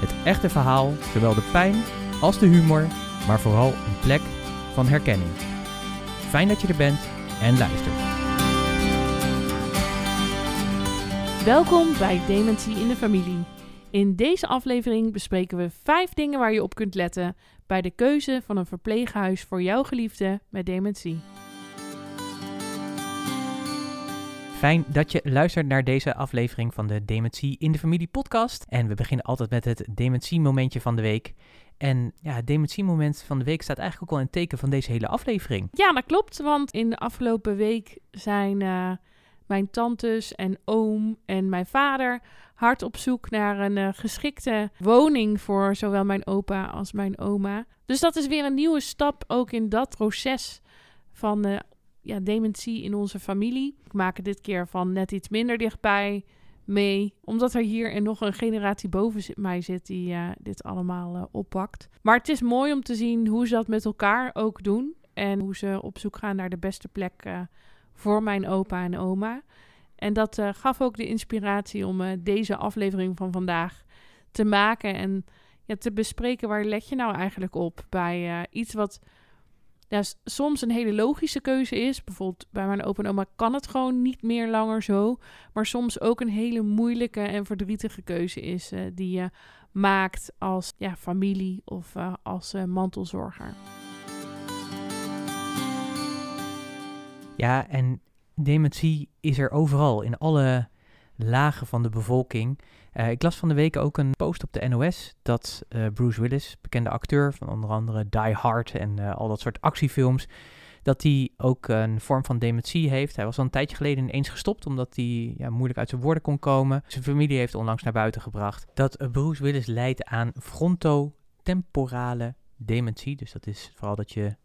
het echte verhaal, zowel de pijn als de humor, maar vooral een plek van herkenning. Fijn dat je er bent en luistert. Welkom bij Dementie in de Familie. In deze aflevering bespreken we vijf dingen waar je op kunt letten bij de keuze van een verpleeghuis voor jouw geliefde met dementie. Fijn dat je luistert naar deze aflevering van de Dementie in de Familie podcast. En we beginnen altijd met het dementie-momentje van de week. En ja, het dementie-moment van de week staat eigenlijk ook al in het teken van deze hele aflevering. Ja, dat klopt, want in de afgelopen week zijn eh, mijn tantes en oom en mijn vader hard op zoek naar een eh, geschikte woning voor zowel mijn opa als mijn oma. Dus dat is weer een nieuwe stap ook in dat proces van eh, ja, dementie in onze familie. Ik maak het dit keer van net iets minder dichtbij mee, omdat er hier en nog een generatie boven mij zit die eh, dit allemaal eh, oppakt. Maar het is mooi om te zien hoe ze dat met elkaar ook doen en hoe ze op zoek gaan naar de beste plek eh, voor mijn opa en oma. En dat gaf ook de inspiratie om deze aflevering van vandaag te maken en ja, te bespreken waar let je nou eigenlijk op bij iets wat s- soms een hele logische keuze is. Bijvoorbeeld bij mijn opa en oma kan het gewoon niet meer langer zo. Maar soms ook een hele moeilijke en verdrietige keuze is eh, die je maakt als ja, familie of eh, als eh, mantelzorger. Ja, en dementie is er overal, in alle lagen van de bevolking. Eh, ik las van de week ook een post op de NOS dat eh, Bruce Willis, bekende acteur van onder andere Die Hard en eh, al dat soort actiefilms, dat hij ook een vorm van dementie heeft. Hij was al een tijdje geleden ineens gestopt omdat hij ja, moeilijk uit zijn woorden kon komen. Zijn familie heeft onlangs naar buiten gebracht dat Bruce Willis lijdt aan frontotemporale dementie. Dus dat is vooral dat je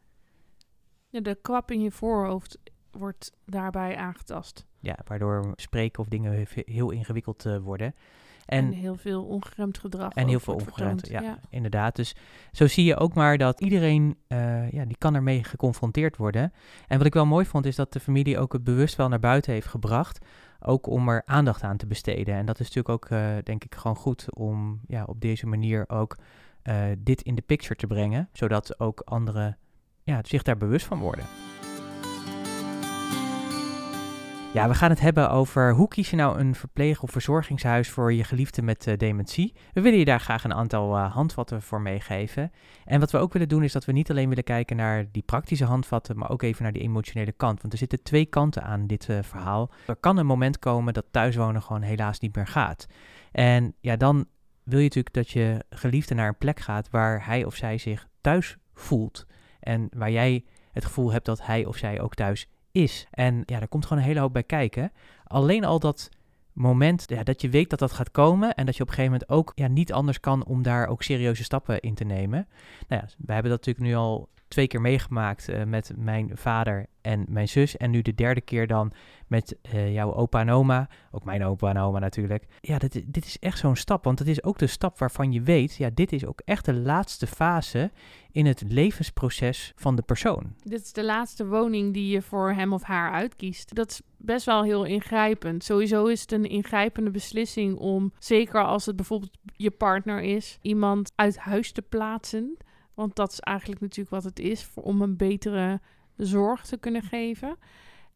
Ja, de kwap in je voorhoofd wordt daarbij aangetast. Ja, waardoor spreken of dingen he- heel ingewikkeld worden. En, En, heel veel ongeremd gedrag. en heel veel ongeremd, ja, inderdaad. Dus zo zie je ook maar dat iedereen, eh, ja, die kan ermee geconfronteerd worden. En wat ik wel mooi vond, is dat de familie ook het bewust wel naar buiten heeft gebracht. Ook om er aandacht aan te besteden. En dat is natuurlijk ook, eh, denk ik, gewoon goed om ja, op deze manier ook eh, dit in de picture te brengen. Zodat ook anderen ja, zich daar bewust van worden. Ja, we gaan het hebben over hoe kies je nou een verpleeg- of verzorgingshuis voor je geliefde met eh, dementie. We willen je daar graag een aantal eh, handvatten voor meegeven. En wat we ook willen doen is dat we niet alleen willen kijken naar die praktische handvatten, maar ook even naar die emotionele kant. Want er zitten twee kanten aan dit eh, verhaal. Er kan een moment komen dat thuiswonen gewoon helaas niet meer gaat. En ja, dan wil je natuurlijk dat je geliefde naar een plek gaat waar hij of zij zich thuis voelt. En waar jij het gevoel hebt dat hij of zij ook thuis is. En ja, daar komt gewoon een hele hoop bij kijken. Alleen al dat moment ja, dat je weet dat dat gaat komen en dat je op een gegeven moment ook ja, niet anders kan om daar ook serieuze stappen in te nemen. Nou ja, we hebben dat natuurlijk nu al twee keer meegemaakt eh, met mijn vader en mijn zus. En nu de derde keer dan met eh, jouw opa en oma. Ook mijn opa en oma natuurlijk. Ja, dit, dit is echt zo'n stap. Want het is ook de stap waarvan je weet, ja, dit is ook echt de laatste fase in het levensproces van de persoon. Dit is de laatste woning die je voor hem of haar uitkiest. Dat is best wel heel ingrijpend. Sowieso is het een ingrijpende beslissing om, zeker als het bijvoorbeeld je partner is, iemand uit huis te plaatsen. Want dat is eigenlijk natuurlijk wat het is, voor, om een betere zorg te kunnen geven.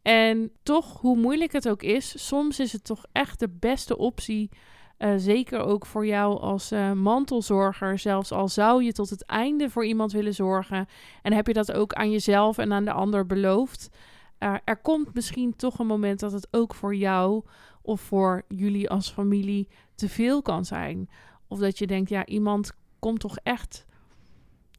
En toch, hoe moeilijk het ook is, soms is het toch echt de beste optie. eh, zeker ook voor jou als eh, mantelzorger. Zelfs al zou je tot het einde voor iemand willen zorgen. En heb je dat ook aan jezelf en aan de ander beloofd? Uh, er komt misschien toch een moment dat het ook voor jou of voor jullie als familie te veel kan zijn. Of dat je denkt, ja, iemand komt toch echt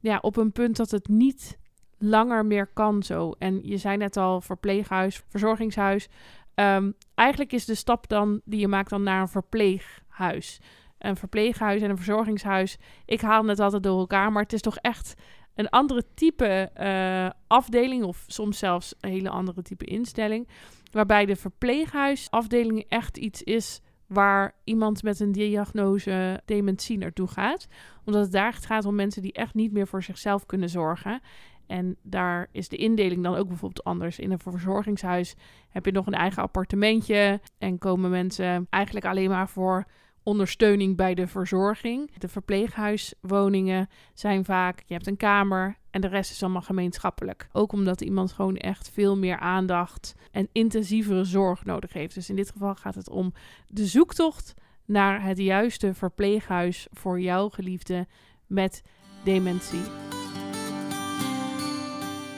ja, op een punt dat het niet langer meer kan zo. En je zei net al, verpleeghuis, verzorgingshuis. Um, eigenlijk is de stap dan die je maakt dan naar een verpleeghuis. een verpleeghuis en een verzorgingshuis. Ik haal het altijd door elkaar, maar het is toch echt een andere type eh, afdeling of soms zelfs een hele andere type instelling. Waarbij de verpleeghuisafdeling echt iets is waar iemand met een diagnose dementie naartoe gaat. Omdat het daar gaat om mensen die echt niet meer voor zichzelf kunnen zorgen. En daar is de indeling dan ook bijvoorbeeld anders. In een verzorgingshuis heb je nog een eigen appartementje en komen mensen eigenlijk alleen maar voor ondersteuning bij de verzorging. De verpleeghuiswoningen zijn vaak, je hebt een kamer en de rest is allemaal gemeenschappelijk. Ook omdat iemand gewoon echt veel meer aandacht en intensievere zorg nodig heeft. Dus in dit geval gaat het om de zoektocht naar het juiste verpleeghuis voor jouw geliefde met dementie.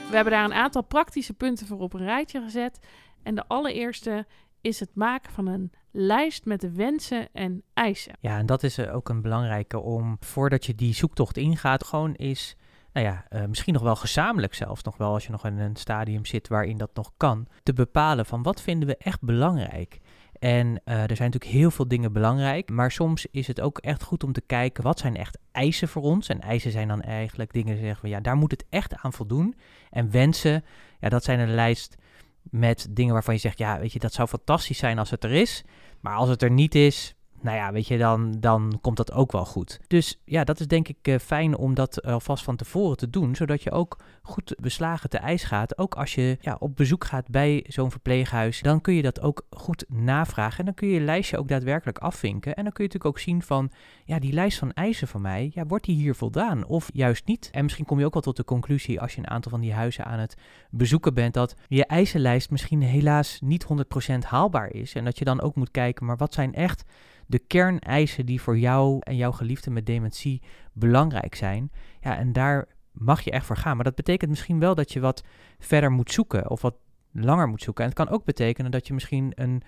We hebben daar een aantal praktische punten voor op een rijtje gezet. En de allereerste is het maken van een lijst met wensen en eisen. Ja, en dat is eh, ook een belangrijke om voordat je die zoektocht ingaat, gewoon is, nou ja, uh, misschien nog wel gezamenlijk zelfs, nog wel als je nog in een stadium zit waarin dat nog kan, te bepalen van wat vinden we echt belangrijk. En uh, er zijn natuurlijk heel veel dingen belangrijk, maar soms is het ook echt goed om te kijken wat zijn echt eisen voor ons. En eisen zijn dan eigenlijk dingen zeggen van ja, daar moet het echt aan voldoen. En wensen, ja, dat zijn een lijst met dingen waarvan je zegt, ja, weet je, dat zou fantastisch zijn als het er is. Maar als het er niet is, nou ja, weet je, dan, dan komt dat ook wel goed. Dus ja, dat is denk ik uh, fijn om dat alvast van tevoren te doen, zodat je ook goed beslagen te ijs gaat. Ook als je ja, op bezoek gaat bij zo'n verpleeghuis, dan kun je dat ook goed navragen. En dan kun je je lijstje ook daadwerkelijk afvinken. En dan kun je natuurlijk ook zien van, ja, die lijst van eisen van mij, ja, wordt die hier voldaan of juist niet? En misschien kom je ook wel tot de conclusie als je een aantal van die huizen aan het bezoeken bent, dat je eisenlijst misschien helaas niet 100% haalbaar is. En dat je dan ook moet kijken, maar wat zijn echt de kerneisen die voor jou en jouw geliefde met dementie belangrijk zijn. Ja, en daar mag je echt voor gaan. Maar dat betekent misschien wel dat je wat verder moet zoeken of wat langer moet zoeken. En het kan ook betekenen dat je misschien een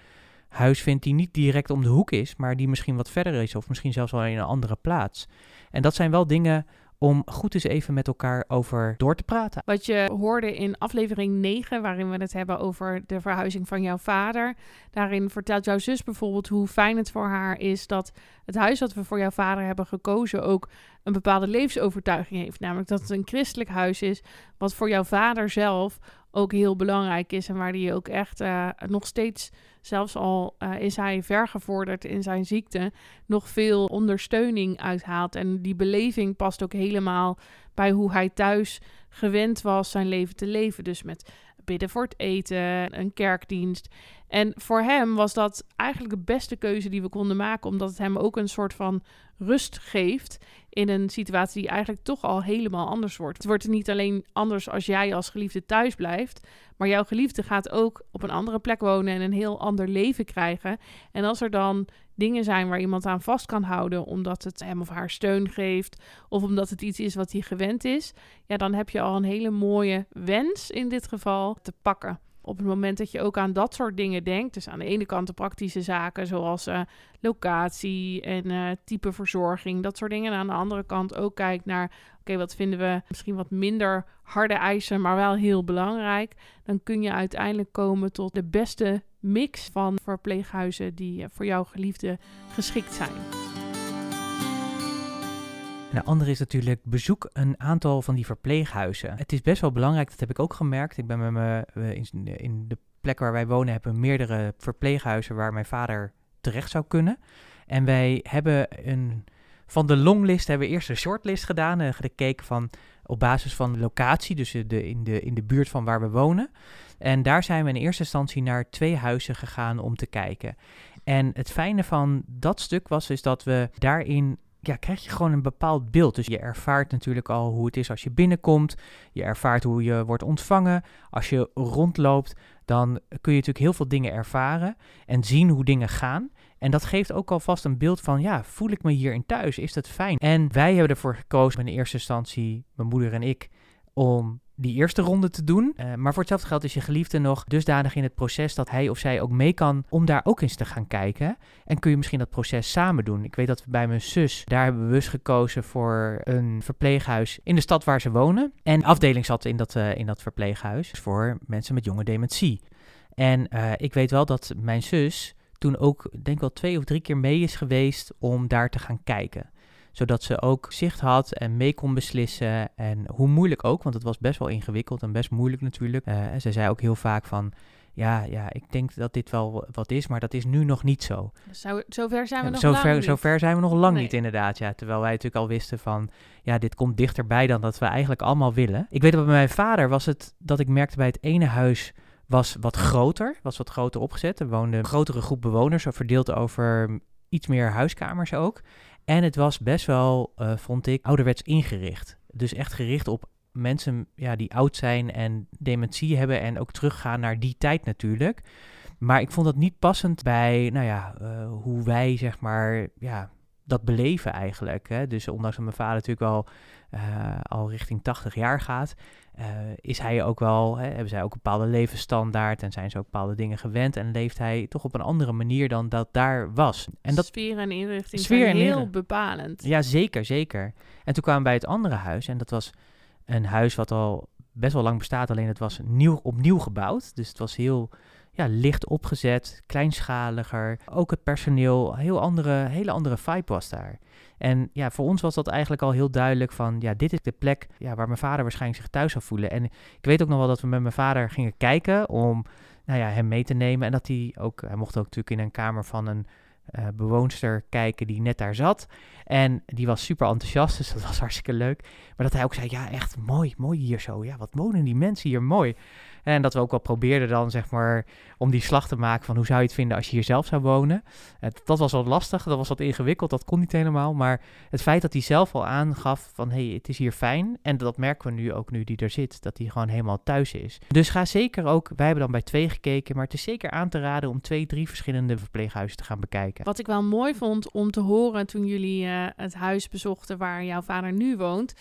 huis vindt die niet direct om de hoek is, maar die misschien wat verder is of misschien zelfs wel in een andere plaats. En dat zijn wel dingen om goed eens even met elkaar over door te praten. Wat je hoorde in aflevering 9, waarin we het hebben over de verhuizing van jouw vader. Daarin vertelt jouw zus bijvoorbeeld hoe fijn het voor haar is dat het huis dat we voor jouw vader hebben gekozen ook een bepaalde levensovertuiging heeft. Namelijk dat het een christelijk huis is, wat voor jouw vader zelf ook heel belangrijk is en waar hij ook echt uh, nog steeds, zelfs al uh, is hij vergevorderd in zijn ziekte, nog veel ondersteuning uithaalt. En die beleving past ook helemaal bij hoe hij thuis gewend was zijn leven te leven. Dus met bidden voor het eten, een kerkdienst. En voor hem was dat eigenlijk de beste keuze die we konden maken, omdat het hem ook een soort van rust geeft in een situatie die eigenlijk toch al helemaal anders wordt. Het wordt niet alleen anders als jij als geliefde thuis blijft, maar jouw geliefde gaat ook op een andere plek wonen en een heel ander leven krijgen. En als er dan dingen zijn waar iemand aan vast kan houden, omdat het hem of haar steun geeft, of omdat het iets is wat hij gewend is, ja, dan heb je al een hele mooie wens in dit geval te pakken op het moment dat je ook aan dat soort dingen denkt, dus aan de ene kant de praktische zaken zoals uh, locatie en uh, type verzorging, dat soort dingen. En aan de andere kant ook kijkt naar, oké, wat vinden we misschien wat minder harde eisen, maar wel heel belangrijk. Dan kun je uiteindelijk komen tot de beste mix van verpleeghuizen die uh, voor jouw geliefde geschikt zijn. En de andere is natuurlijk bezoek een aantal van die verpleeghuizen. Het is best wel belangrijk, dat heb ik ook gemerkt. Ik ben met me in, de plek waar wij wonen hebben meerdere verpleeghuizen waar mijn vader terecht zou kunnen. En wij hebben een van de longlist hebben we eerst een shortlist gedaan en gekeken van op basis van locatie, dus de, in, de, in de buurt van waar we wonen. En daar zijn we in eerste instantie naar twee huizen gegaan om te kijken. En het fijne van dat stuk was is dat we daarin ja, krijg je gewoon een bepaald beeld. Dus je ervaart natuurlijk al hoe het is als je binnenkomt. Je ervaart hoe je wordt ontvangen. Als je rondloopt, dan kun je natuurlijk heel veel dingen ervaren en zien hoe dingen gaan. En dat geeft ook alvast een beeld van, ja, voel ik me hierin thuis? Is dat fijn? En wij hebben ervoor gekozen in eerste instantie, mijn moeder en ik, om die eerste ronde te doen. Uh, maar voor hetzelfde geld is je geliefde nog dusdanig in het proces dat hij of zij ook mee kan om daar ook eens te gaan kijken. En kun je misschien dat proces samen doen. Ik weet dat we bij mijn zus, daar hebben we bewust gekozen voor een verpleeghuis in de stad waar ze wonen. En de afdeling zat in dat, uh, in dat verpleeghuis voor mensen met jonge dementie. En uh, ik weet wel dat mijn zus toen ook, denk wel twee of drie keer mee is geweest om daar te gaan kijken zodat ze ook zicht had en mee kon beslissen. En hoe moeilijk ook, want het was best wel ingewikkeld en best moeilijk natuurlijk. Uh, ze zei ook heel vaak van, ja, ja, ik denk dat dit wel wat is, maar dat is nu nog niet zo. Zo, zover zijn we nog lang niet. Zover zijn we nog lang niet, inderdaad. Ja, terwijl wij natuurlijk al wisten van, ja, dit komt dichterbij dan dat we eigenlijk allemaal willen. Ik weet dat bij mijn vader was het dat ik merkte bij het ene huis was wat groter, was wat groter opgezet. Er woonde een grotere groep bewoners, verdeeld over iets meer huiskamers ook. En het was best wel, uh, vond ik, ouderwets ingericht. Dus echt gericht op mensen ja, die oud zijn en dementie hebben en ook teruggaan naar die tijd natuurlijk. Maar ik vond dat niet passend bij, nou ja, uh, hoe wij zeg maar, ja, dat beleven eigenlijk. Hè? Dus ondanks dat mijn vader natuurlijk al, uh, al richting 80 jaar gaat, uh, is hij ook wel, hè, hebben zij ook een bepaalde levensstandaard en zijn ze ook bepaalde dingen gewend en leeft hij toch op een andere manier dan dat daar was. En dat, sfeer en inrichting sfeer zijn heel bepalend. Ja, zeker, zeker. En toen kwamen we bij het andere huis en dat was een huis wat al best wel lang bestaat, alleen het was nieuw, opnieuw gebouwd. Dus het was heel ja, licht opgezet, kleinschaliger. Ook het personeel, heel andere, hele andere vibe was daar. En ja, voor ons was dat eigenlijk al heel duidelijk van, ja, dit is de plek ja, waar mijn vader waarschijnlijk zich thuis zou voelen. En ik weet ook nog wel dat we met mijn vader gingen kijken om nou ja, hem mee te nemen. En dat hij ook, hij mocht ook natuurlijk in een kamer van een uh, bewoonster kijken die net daar zat. En die was super enthousiast, dus dat was hartstikke leuk. Maar dat hij ook zei, ja, echt mooi, mooi hier zo. Ja, wat wonen die mensen hier mooi. En dat we ook wel probeerden dan, zeg maar, om die slag te maken van hoe zou je het vinden als je hier zelf zou wonen. Dat was wat lastig, dat was wat ingewikkeld, dat kon niet helemaal. Maar het feit dat hij zelf al aangaf van, hé, hey, het is hier fijn. En dat merken we nu ook nu die er zit, dat hij gewoon helemaal thuis is. Dus ga zeker ook, wij hebben dan bij twee gekeken, maar het is zeker aan te raden om twee, drie verschillende verpleeghuizen te gaan bekijken. Wat ik wel mooi vond om te horen toen jullie uh, het huis bezochten waar jouw vader nu woont,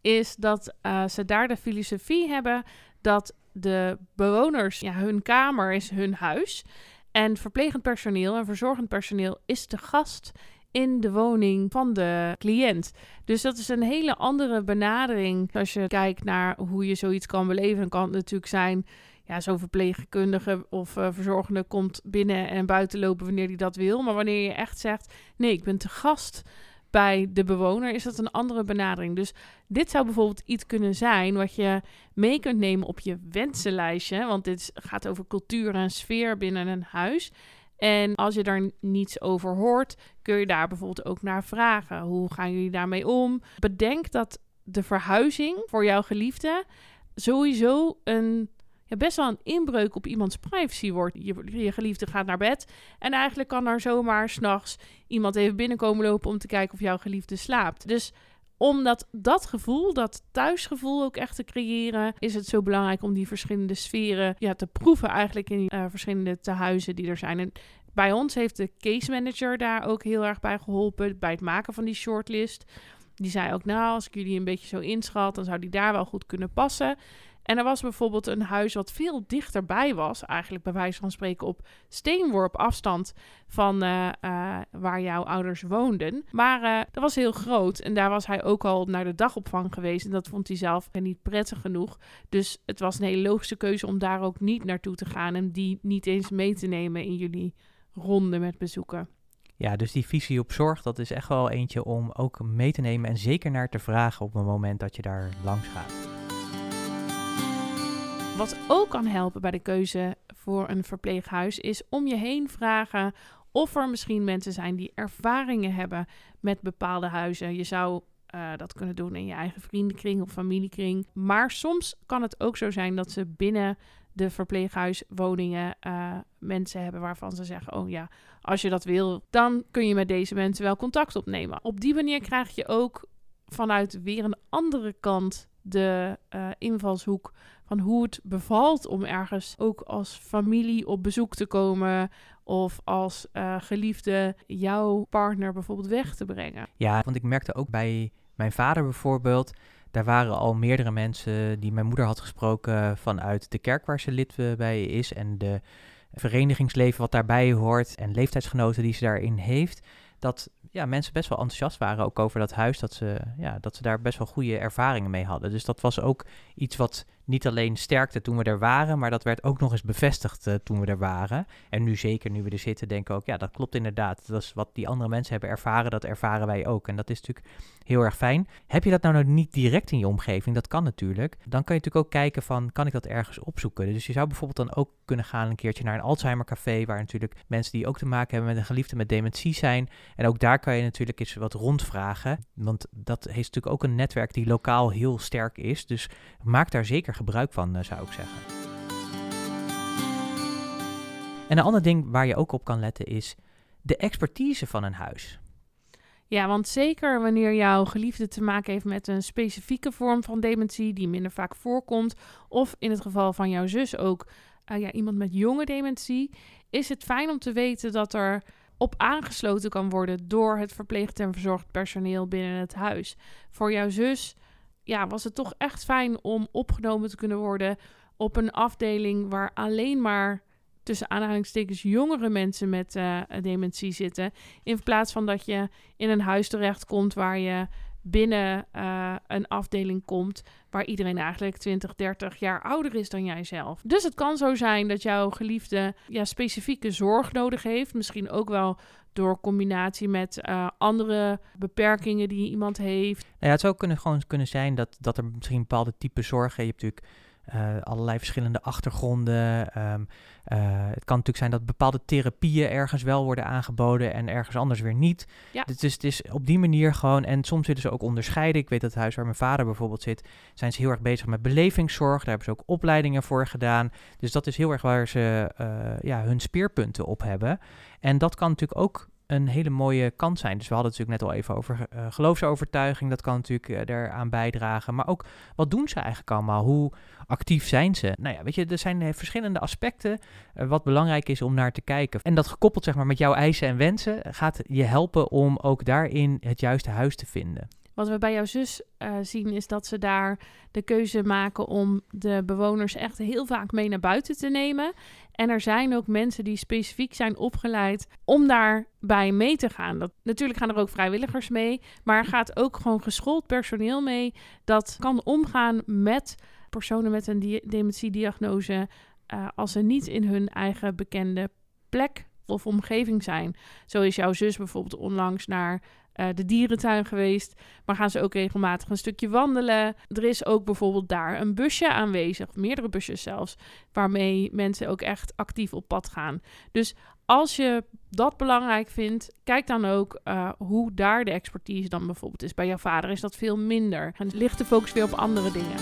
is dat uh, ze daar de filosofie hebben dat de bewoners, ja, hun kamer is hun huis. En verplegend personeel en verzorgend personeel is de gast in de woning van de cliënt. Dus dat is een hele andere benadering. Als je kijkt naar hoe je zoiets kan beleven, kan het natuurlijk zijn. Ja, zo'n verpleegkundige of uh, verzorgende komt binnen en buiten lopen wanneer hij dat wil. Maar wanneer je echt zegt: nee, ik ben te gast bij de bewoner is dat een andere benadering. Dus dit zou bijvoorbeeld iets kunnen zijn wat je mee kunt nemen op je wensenlijstje. Want dit gaat over cultuur en sfeer binnen een huis. En als je daar niets over hoort, kun je daar bijvoorbeeld ook naar vragen. Hoe gaan jullie daarmee om? Bedenk dat de verhuizing voor jouw geliefde sowieso een ja, best wel een inbreuk op iemands privacy wordt. Je, geliefde gaat naar bed en eigenlijk kan er zomaar s'nachts iemand even binnenkomen lopen om te kijken of jouw geliefde slaapt. Dus om dat, gevoel, dat thuisgevoel ook echt te creëren, is het zo belangrijk om die verschillende sferen ja, te proeven eigenlijk in uh, verschillende tehuizen die er zijn. En bij ons heeft de case manager daar ook heel erg bij geholpen bij het maken van die shortlist. Die zei ook, nou, als ik jullie een beetje zo inschat, dan zou die daar wel goed kunnen passen. En er was bijvoorbeeld een huis wat veel dichterbij was, eigenlijk bij wijze van spreken op steenworp afstand van uh, uh, waar jouw ouders woonden. Maar uh, dat was heel groot en daar was hij ook al naar de dagopvang geweest en dat vond hij zelf niet prettig genoeg. Dus het was een hele logische keuze om daar ook niet naartoe te gaan en die niet eens mee te nemen in jullie ronde met bezoeken. Ja, dus die visie op zorg, dat is echt wel eentje om ook mee te nemen en zeker naar te vragen op het moment dat je daar langs gaat. Wat ook kan helpen bij de keuze voor een verpleeghuis is om je heen vragen of er misschien mensen zijn die ervaringen hebben met bepaalde huizen. Je zou uh, dat kunnen doen in je eigen vriendenkring of familiekring. Maar soms kan het ook zo zijn dat ze binnen de verpleeghuiswoningen uh, mensen hebben waarvan ze zeggen: Oh ja, als je dat wil, dan kun je met deze mensen wel contact opnemen. Op die manier krijg je ook vanuit weer een andere kant de uh, invalshoek van hoe het bevalt om ergens ook als familie op bezoek te komen of als uh, geliefde jouw partner bijvoorbeeld weg te brengen. Ja, want ik merkte ook bij mijn vader bijvoorbeeld, daar waren al meerdere mensen die mijn moeder had gesproken vanuit de kerk waar ze lid eh, bij is en de verenigingsleven wat daarbij hoort en leeftijdsgenoten die ze daarin heeft dat ja, mensen best wel enthousiast waren ook over dat huis. Dat ze, ja, dat ze daar best wel goede ervaringen mee hadden. Dus dat was ook iets wat niet alleen sterkte toen we er waren, maar dat werd ook nog eens bevestigd uh, toen we er waren. En nu zeker, nu we er zitten, denken we ook, ja, dat klopt inderdaad. Dat is wat die andere mensen hebben ervaren, dat ervaren wij ook. En dat is natuurlijk heel erg fijn. Heb je dat nou, nou niet direct in je omgeving? Dat kan natuurlijk. Dan kan je natuurlijk ook kijken van, kan ik dat ergens opzoeken? Dus je zou bijvoorbeeld dan ook kunnen gaan een keertje naar een Alzheimer café, waar natuurlijk mensen die ook te maken hebben met een geliefde met dementie zijn. En ook daar kan je natuurlijk eens wat rondvragen. Want dat heeft natuurlijk ook een netwerk die lokaal heel sterk is. Dus maak daar zeker gebruik van, eh, zou ik zeggen. En een ander ding waar je ook op kan letten is de expertise van een huis. Ja, want zeker wanneer jouw geliefde te maken heeft met een specifieke vorm van dementie die minder vaak voorkomt, of in het geval van jouw zus ook uh, ja, iemand met jonge dementie, is het fijn om te weten dat er op aangesloten kan worden door het verpleegd en verzorgd personeel binnen het huis. Voor jouw zus ja, was het toch echt fijn om opgenomen te kunnen worden op een afdeling waar alleen maar tussen aanhalingstekens jongere mensen met uh, dementie zitten. In plaats van dat je in een huis terechtkomt waar je binnen uh, een afdeling komt waar iedereen eigenlijk 20, 30 jaar ouder is dan jijzelf. Dus het kan zo zijn dat jouw geliefde ja, specifieke zorg nodig heeft. Misschien ook wel door combinatie met uh, andere beperkingen die iemand heeft. Nou ja, het zou kunnen, gewoon kunnen zijn dat, dat er misschien bepaalde type zorgen... Je hebt natuurlijk uh, allerlei verschillende achtergronden. Um, uh, het kan natuurlijk zijn dat bepaalde therapieën ergens wel worden aangeboden en ergens anders weer niet. Ja. Dus het is op die manier gewoon, en soms willen ze ook onderscheiden. Ik weet dat het huis waar mijn vader bijvoorbeeld zit, zijn ze heel erg bezig met belevingszorg. Daar hebben ze ook opleidingen voor gedaan. Dus dat is heel erg waar ze uh, ja, hun speerpunten op hebben. En dat kan natuurlijk ook een hele mooie kant zijn. Dus we hadden het natuurlijk net al even over uh, geloofsovertuiging. Dat kan natuurlijk eraan bijdragen. Maar ook, wat doen ze eigenlijk allemaal? Hoe actief zijn ze? Nou ja, weet je, er zijn verschillende aspecten wat belangrijk is om naar te kijken. En dat gekoppeld zeg maar met jouw eisen en wensen gaat je helpen om ook daarin het juiste huis te vinden. Wat we bij jouw zus zien is dat ze daar de keuze maken om de bewoners echt heel vaak mee naar buiten te nemen. En er zijn ook mensen die specifiek zijn opgeleid om daarbij mee te gaan. Dat, natuurlijk gaan er ook vrijwilligers mee, maar er gaat ook gewoon geschoold personeel mee dat kan omgaan met personen met een dementiediagnose uh, als ze niet in hun eigen bekende plek of omgeving zijn. Zo is jouw zus bijvoorbeeld onlangs naar uh, de dierentuin geweest. Maar gaan ze ook regelmatig een stukje wandelen. Er is ook bijvoorbeeld daar een busje aanwezig, meerdere busjes zelfs, waarmee mensen ook echt actief op pad gaan. Dus als je dat belangrijk vindt, kijk dan ook uh, hoe daar de expertise dan bijvoorbeeld is. Bij jouw vader is dat veel minder. En ligt de focus weer op andere dingen.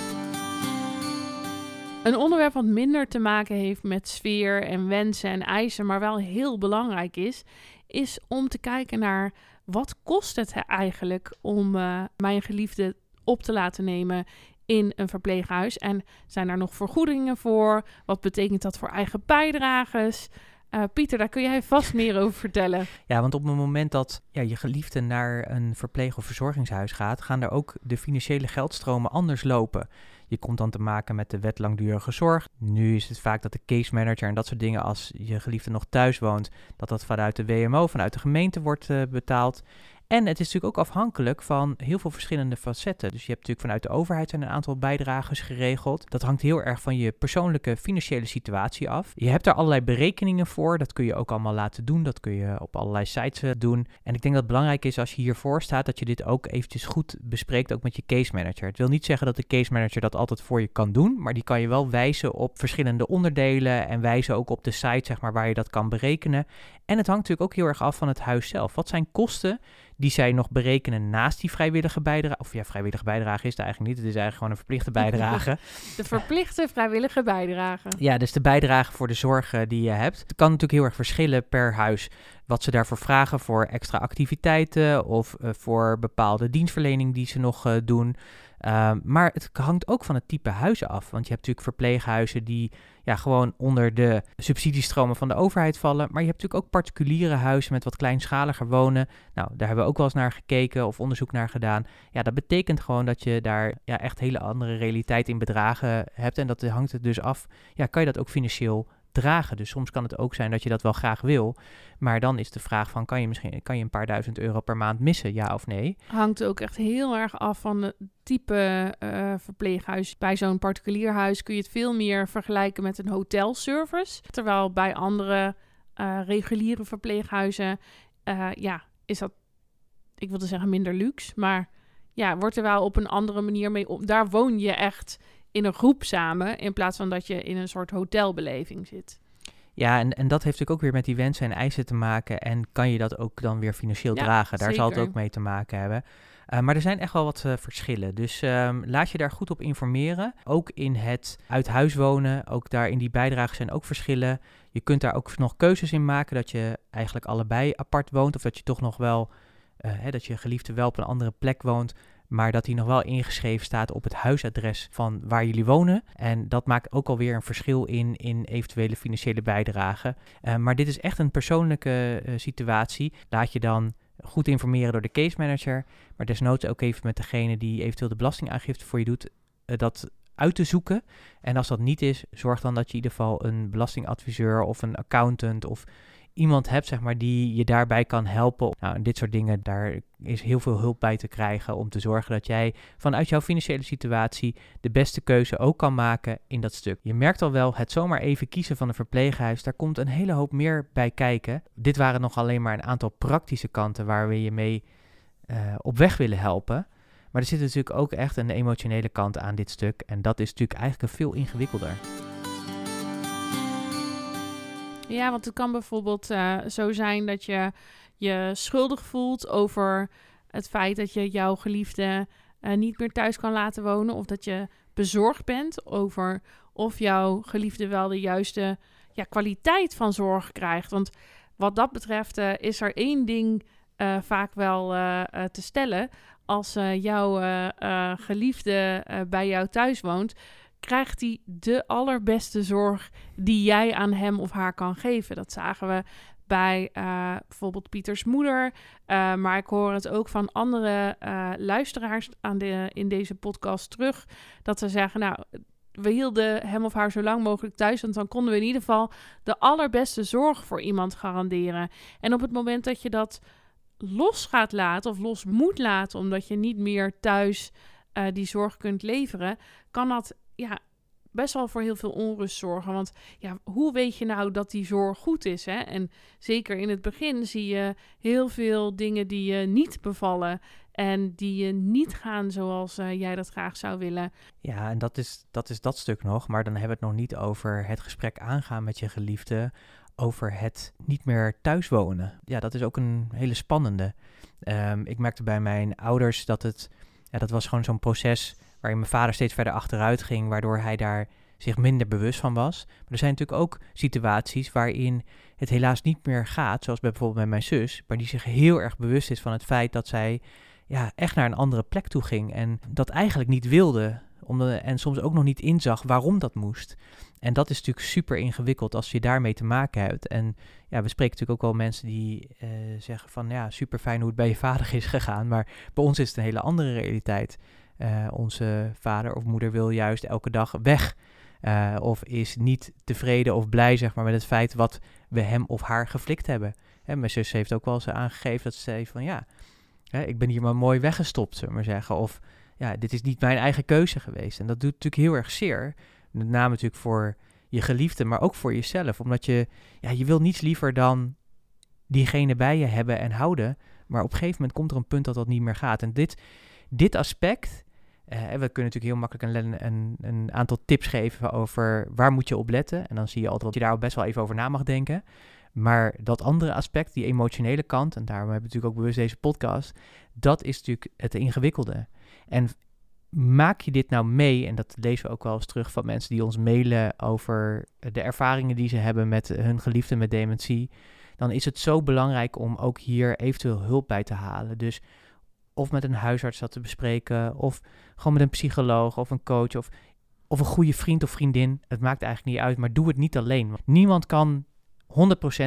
Een onderwerp wat minder te maken heeft met sfeer en wensen en eisen, maar wel heel belangrijk is, is om te kijken naar wat kost het eigenlijk om uh, mijn geliefde op te laten nemen in een verpleeghuis? En zijn er nog vergoedingen voor? Wat betekent dat voor eigen bijdrages? Uh, Pieter, daar kun jij vast meer over vertellen. Ja, want op het moment dat ja, je geliefde naar een verpleeg- of verzorgingshuis gaat, gaan er ook de financiële geldstromen anders lopen. Je komt dan te maken met de wet langdurige zorg. Nu is het vaak dat de case manager en dat soort dingen, als je geliefde nog thuis woont, dat dat vanuit de WMO, vanuit de gemeente wordt uh, betaald. En het is natuurlijk ook afhankelijk van heel veel verschillende facetten. Dus je hebt natuurlijk vanuit de overheid een aantal bijdragers geregeld. Dat hangt heel erg van je persoonlijke financiële situatie af. Je hebt daar allerlei berekeningen voor. Dat kun je ook allemaal laten doen. Dat kun je op allerlei sites eh, doen. En ik denk dat het belangrijk is als je hiervoor staat, dat je dit ook eventjes goed bespreekt, ook met je case manager. Het wil niet zeggen dat de case manager dat altijd voor je kan doen, maar die kan je wel wijzen op verschillende onderdelen en wijzen ook op de site, zeg maar, waar je dat kan berekenen. En het hangt natuurlijk ook heel erg af van het huis zelf. Wat zijn kosten die zij nog berekenen naast die vrijwillige bijdrage. Of ja, vrijwillige bijdrage is het eigenlijk niet. Het is eigenlijk gewoon een verplichte bijdrage. De verplichte vrijwillige bijdrage. Ja, dus de bijdrage voor de zorg die je hebt. Het kan natuurlijk heel erg verschillen per huis wat ze daarvoor vragen voor extra activiteiten of uh, voor bepaalde dienstverlening die ze nog uh, doen. Uh, maar het hangt ook van het type huizen af. Want je hebt natuurlijk verpleeghuizen die ja, gewoon onder de subsidiestromen van de overheid vallen. Maar je hebt natuurlijk ook particuliere huizen met wat kleinschaliger wonen. Nou, daar hebben we ook wel eens naar gekeken of onderzoek naar gedaan. Ja, dat betekent gewoon dat je daar ja, echt hele andere realiteit in bedragen hebt. En dat hangt het dus af. Ja, kan je dat ook financieel dragen. Dus soms kan het ook zijn dat je dat wel graag wil. Maar dan is de vraag van, kan je misschien kan je een paar duizend euro per maand missen, ja of nee? Hangt ook echt heel erg af van het type uh, verpleeghuis. Bij zo'n particulier huis kun je het veel meer vergelijken met een hotelservice. Terwijl bij andere uh, reguliere verpleeghuizen, uh, ja, is dat, ik wilde zeggen minder luxe, maar ja, wordt er wel op een andere manier mee om. Daar woon je echt in een groep samen, in plaats van dat je in een soort hotelbeleving zit. Ja, en, en dat heeft natuurlijk ook weer met die wensen en eisen te maken. En kan je dat ook dan weer financieel dragen? Daar zal het ook mee te maken hebben. Uh, maar er zijn echt wel wat uh, verschillen. Dus um, laat je daar goed op informeren. Ook in het uit huis wonen, ook daar in die bijdragen zijn ook verschillen. Je kunt daar ook nog keuzes in maken dat je eigenlijk allebei apart woont. Of dat je toch nog wel, uh, hè, dat je geliefde wel op een andere plek woont maar dat hij nog wel ingeschreven staat op het huisadres van waar jullie wonen. En dat maakt ook alweer een verschil in, in eventuele financiële bijdragen. Uh, maar dit is echt een persoonlijke uh, situatie. Laat je dan goed informeren door de case manager, maar desnoods ook even met degene die eventueel de belastingaangifte voor je doet, uh, dat uit te zoeken. En als dat niet is, zorg dan dat je in ieder geval een belastingadviseur of een accountant of iemand hebt, zeg maar, die je daarbij kan helpen. Nou, dit soort dingen, daar is heel veel hulp bij te krijgen om te zorgen dat jij vanuit jouw financiële situatie de beste keuze ook kan maken in dat stuk. Je merkt al wel, het zomaar even kiezen van een verpleeghuis, daar komt een hele hoop meer bij kijken. Dit waren nog alleen maar een aantal praktische kanten waar we je mee uh, op weg willen helpen. Maar er zit natuurlijk ook echt een emotionele kant aan dit stuk. En dat is natuurlijk eigenlijk veel ingewikkelder. Ja, want het kan bijvoorbeeld uh, zo zijn dat je je schuldig voelt over het feit dat je jouw geliefde uh, niet meer thuis kan laten wonen. Of dat je bezorgd bent over of jouw geliefde wel de juiste ja, kwaliteit van zorg krijgt. Want wat dat betreft uh, is er één ding vaak wel te stellen. Als jouw geliefde bij jou thuis woont, krijgt hij de allerbeste zorg die jij aan hem of haar kan geven. Dat zagen we bij uh, bijvoorbeeld Pieters moeder. Uh, maar ik hoor het ook van andere uh, luisteraars aan de, in deze podcast terug. Dat ze zeggen, nou, we hielden hem of haar zo lang mogelijk thuis. Want dan konden we in ieder geval de allerbeste zorg voor iemand garanderen. En op het moment dat je dat los gaat laten of los moet laten, omdat je niet meer thuis die zorg kunt leveren, kan dat ja, best wel voor heel veel onrust zorgen. Want ja, hoe weet je nou dat die zorg goed is? Hè? En zeker in het begin zie je heel veel dingen die je niet bevallen. En die je niet gaan zoals uh, jij dat graag zou willen. Ja, en dat is, dat is dat stuk nog. Maar dan hebben we het nog niet over het gesprek aangaan met je geliefde. Over het niet meer thuis wonen. Ja, dat is ook een hele spannende. Um, ik merkte bij mijn ouders dat het. Ja, dat was gewoon zo'n proces waarin mijn vader steeds verder achteruit ging, waardoor hij daar zich minder bewust van was. Maar er zijn natuurlijk ook situaties waarin het helaas niet meer gaat, zoals bijvoorbeeld met mijn zus, maar die zich heel erg bewust is van het feit dat zij ja, echt naar een andere plek toe ging en dat eigenlijk niet wilde. Omdat, en soms ook nog niet inzag waarom dat moest. En dat is natuurlijk super ingewikkeld als je daarmee te maken hebt. En ja, we spreken natuurlijk ook wel mensen die uh, zeggen van ja, super fijn hoe het bij je vader is gegaan. Maar bij ons is het een hele andere realiteit. Uh, onze vader of moeder wil juist elke dag weg. Uh, of is niet tevreden of blij zeg maar, met het feit wat we hem of haar geflikt hebben. Hè, mijn zus heeft ook wel eens aangegeven dat ze zei van ja, hè, ik ben hier maar mooi weggestopt, zullen we maar zeggen. Of ja, dit is niet mijn eigen keuze geweest. En dat doet natuurlijk heel erg zeer. Met name natuurlijk voor je geliefde, maar ook voor jezelf. Omdat je, ja, je wil niets liever dan diegene bij je hebben en houden. Maar op een gegeven moment komt er een punt dat dat niet meer gaat. En dit, dit aspect, uh, we kunnen natuurlijk heel makkelijk een, een, een, aantal tips geven over waar moet je op letten. En dan zie je altijd dat je daar best wel even over na mag denken. Maar dat andere aspect, die emotionele kant, en daarom hebben we natuurlijk ook bewust deze podcast, dat is natuurlijk het ingewikkelde. En maak je dit nou mee, en dat lezen we ook wel eens terug van mensen die ons mailen over de ervaringen die ze hebben met hun geliefde met dementie, dan is het zo belangrijk om ook hier eventueel hulp bij te halen. Dus of met een huisarts dat te bespreken, of gewoon met een psycholoog of een coach of, of een goede vriend of vriendin. Het maakt eigenlijk niet uit, maar doe het niet alleen. Niemand kan 100%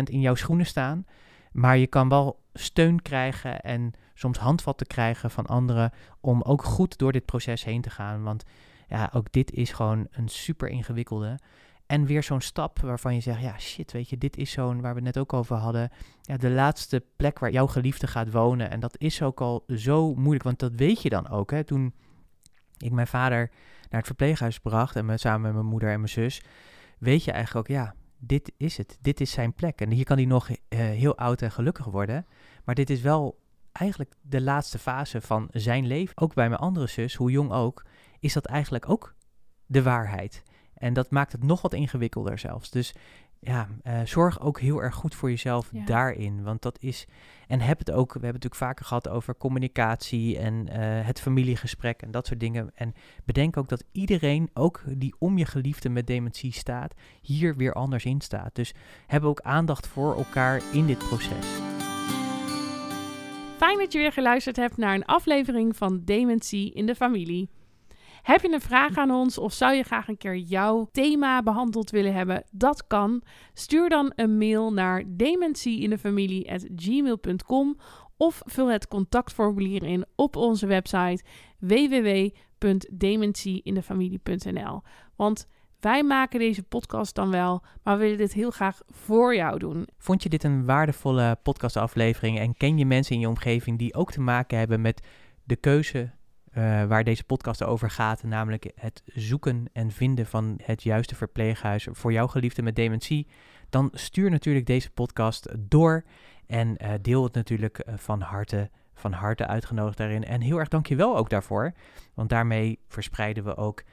in jouw schoenen staan, maar je kan wel steun krijgen en soms handvatten krijgen van anderen om ook goed door dit proces heen te gaan. Want ja, ook dit is gewoon een super ingewikkelde. En weer zo'n stap waarvan je zegt, ja shit, weet je, dit is zo'n, waar we het net ook over hadden, ja, de laatste plek waar jouw geliefde gaat wonen. En dat is ook al zo moeilijk, want dat weet je dan ook. Hè? Toen ik mijn vader naar het verpleeghuis bracht en me, samen met mijn moeder en mijn zus, weet je eigenlijk ook, ja, dit is het. Dit is zijn plek. En hier kan hij nog eh, heel oud en gelukkig worden. Maar dit is wel eigenlijk de laatste fase van zijn leven. Ook bij mijn andere zus, hoe jong ook, is dat eigenlijk ook de waarheid. En dat maakt het nog wat ingewikkelder zelfs. Dus ja, uh, zorg ook heel erg goed voor jezelf daarin. Want dat is. En heb het ook. We hebben het natuurlijk vaker gehad over communicatie en uh, het familiegesprek en dat soort dingen. En bedenk ook dat iedereen, ook die om je geliefde met dementie staat, hier weer anders in staat. Dus heb ook aandacht voor elkaar in dit proces. Fijn dat je weer geluisterd hebt naar een aflevering van Dementie in de Familie. Heb je een vraag aan ons of zou je graag een keer jouw thema behandeld willen hebben? Dat kan. Stuur dan een mail naar dementieinefamilie.gmail.com of vul het contactformulier in op onze website www.dementieinefamilie.nl. Want wij maken deze podcast dan wel, maar we willen dit heel graag voor jou doen. Vond je dit een waardevolle podcastaflevering en ken je mensen in je omgeving die ook te maken hebben met de keuze uh, waar deze podcast over gaat, namelijk het zoeken en vinden van het juiste verpleeghuis voor jouw geliefde met dementie, dan stuur natuurlijk deze podcast door en uh, deel het natuurlijk uh, van harte van harte uitgenodigd daarin. En heel erg dankjewel ook daarvoor, want daarmee verspreiden we ook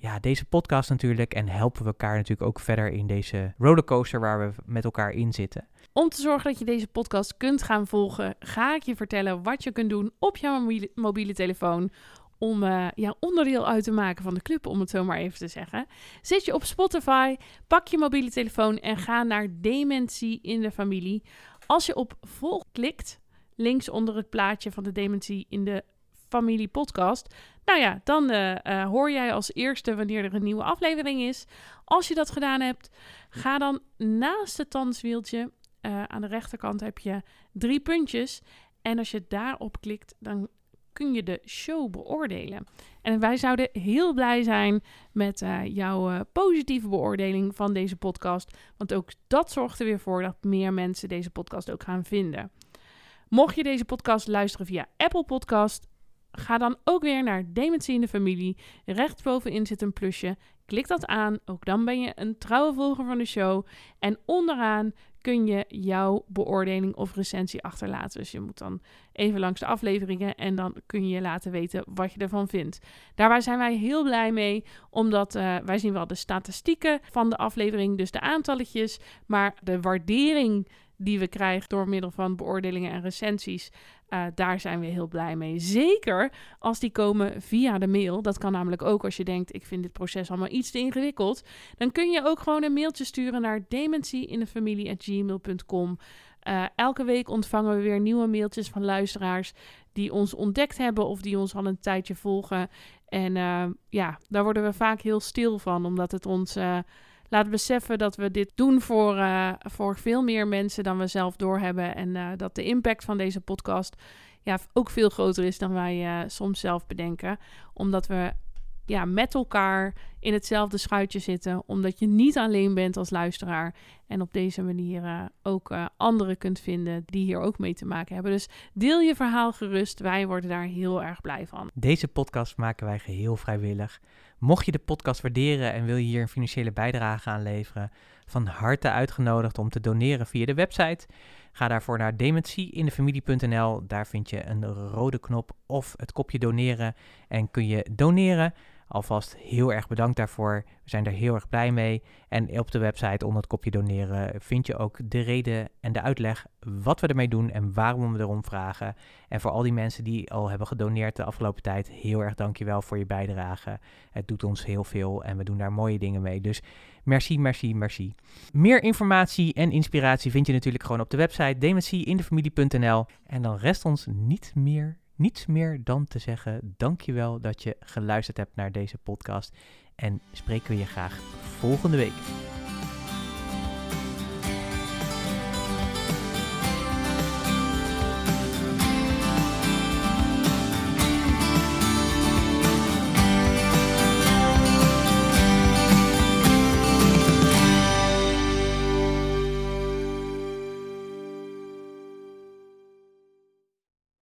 ja, deze podcast natuurlijk en helpen we elkaar natuurlijk ook verder in deze rollercoaster waar we met elkaar in zitten. Om te zorgen dat je deze podcast kunt gaan volgen, ga ik je vertellen wat je kunt doen op jouw mobiele, telefoon om uh, onderdeel uit te maken van de club, om het zo maar even te zeggen. Zit je op Spotify, pak je mobiele telefoon en ga naar Dementie in de Familie. Als je op volg klikt, links onder het plaatje van de Dementie in de Familie podcast, nou ja, dan uh, uh, hoor jij als eerste wanneer er een nieuwe aflevering is. Als je dat gedaan hebt, ga dan naast het tandswieltje uh, aan de rechterkant heb je drie puntjes. En als je daarop klikt, dan kun je de show beoordelen. En wij zouden heel blij zijn met jouw positieve beoordeling van deze podcast. Want ook dat zorgt er weer voor dat meer mensen deze podcast ook gaan vinden. Mocht je deze podcast luisteren via Apple Podcast, ga dan ook weer naar Dementie in de Familie. Rechtsbovenin zit een plusje. Klik dat aan. Ook dan ben je een trouwe volger van de show. En onderaan kun je jouw beoordeling of recensie achterlaten. Dus je moet dan even langs de afleveringen en dan kun je laten weten wat je ervan vindt. Daarbij zijn wij heel blij mee, omdat uh, wij zien wel de statistieken van de aflevering, dus de aantalletjes, maar de waardering die we krijgen door middel van beoordelingen en recensies, uh, daar zijn we heel blij mee. Zeker als die komen via de mail. Dat kan namelijk ook als je denkt: ik vind dit proces allemaal iets te ingewikkeld. Dan kun je ook gewoon een mailtje sturen naar dementieinthefamilie.gmail.com. Uh, elke week ontvangen we weer nieuwe mailtjes van luisteraars die ons ontdekt hebben of die ons al een tijdje volgen. En uh, ja, daar worden we vaak heel stil van, omdat het ons laat beseffen dat we dit doen voor, uh, voor veel meer mensen dan we zelf doorhebben. En uh, dat de impact van deze podcast ja, ook veel groter is dan wij uh, soms zelf bedenken. Omdat we ja, met elkaar in hetzelfde schuitje zitten. Omdat je niet alleen bent als luisteraar. En op deze manier uh, ook uh, anderen kunt vinden die hier ook mee te maken hebben. Dus deel je verhaal gerust. Wij worden daar heel erg blij van. Deze podcast maken wij geheel vrijwillig. Mocht je de podcast waarderen en wil je hier een financiële bijdrage aan leveren, van harte uitgenodigd om te doneren via de website. Ga daarvoor naar dementieinefamilie.nl. Daar vind je een rode knop of het kopje doneren en kun je doneren. Alvast heel erg bedankt daarvoor. We zijn er heel erg blij mee. En op de website onder het kopje doneren vind je ook de reden en de uitleg wat we ermee doen en waarom we erom vragen. En voor al die mensen die al hebben gedoneerd de afgelopen tijd, heel erg dankjewel voor je bijdrage. Het doet ons heel veel en we doen daar mooie dingen mee. Dus merci, merci, merci. Meer informatie en inspiratie vind je natuurlijk gewoon op de website dementieinthefamilie.nl. En dan rest ons niet meer niets meer dan te zeggen: dankjewel dat je geluisterd hebt naar deze podcast. En spreken we je graag volgende week.